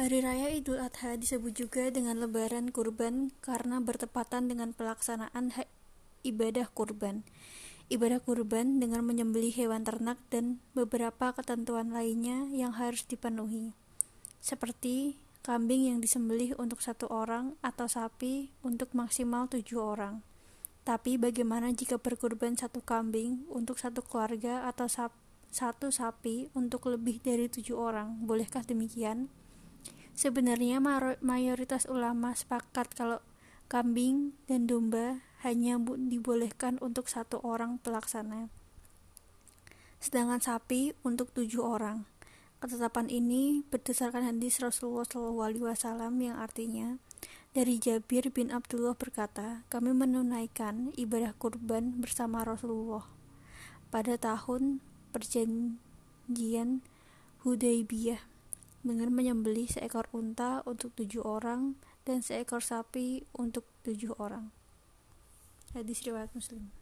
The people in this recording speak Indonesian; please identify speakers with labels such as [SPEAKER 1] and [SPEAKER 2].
[SPEAKER 1] Hari Raya Idul Adha disebut juga dengan Lebaran Kurban karena bertepatan dengan pelaksanaan ibadah kurban. Ibadah kurban dengan menyembelih hewan ternak dan beberapa ketentuan lainnya yang harus dipenuhi, seperti kambing yang disembelih untuk satu orang atau sapi untuk maksimal tujuh orang. Tapi bagaimana jika berkurban satu kambing untuk satu keluarga atau satu sapi untuk lebih dari tujuh orang? Bolehkah demikian? Sebenarnya mayoritas ulama sepakat kalau kambing dan domba hanya dibolehkan untuk satu orang pelaksana, sedangkan sapi untuk tujuh orang. Ketetapan ini berdasarkan hadis Rasulullah SAW yang artinya dari Jabir bin Abdullah berkata, kami menunaikan ibadah kurban bersama Rasulullah. Pada tahun perjanjian Hudaybiyah dengan menyembelih seekor unta untuk tujuh orang dan seekor sapi untuk tujuh orang. Hadis riwayat Muslim.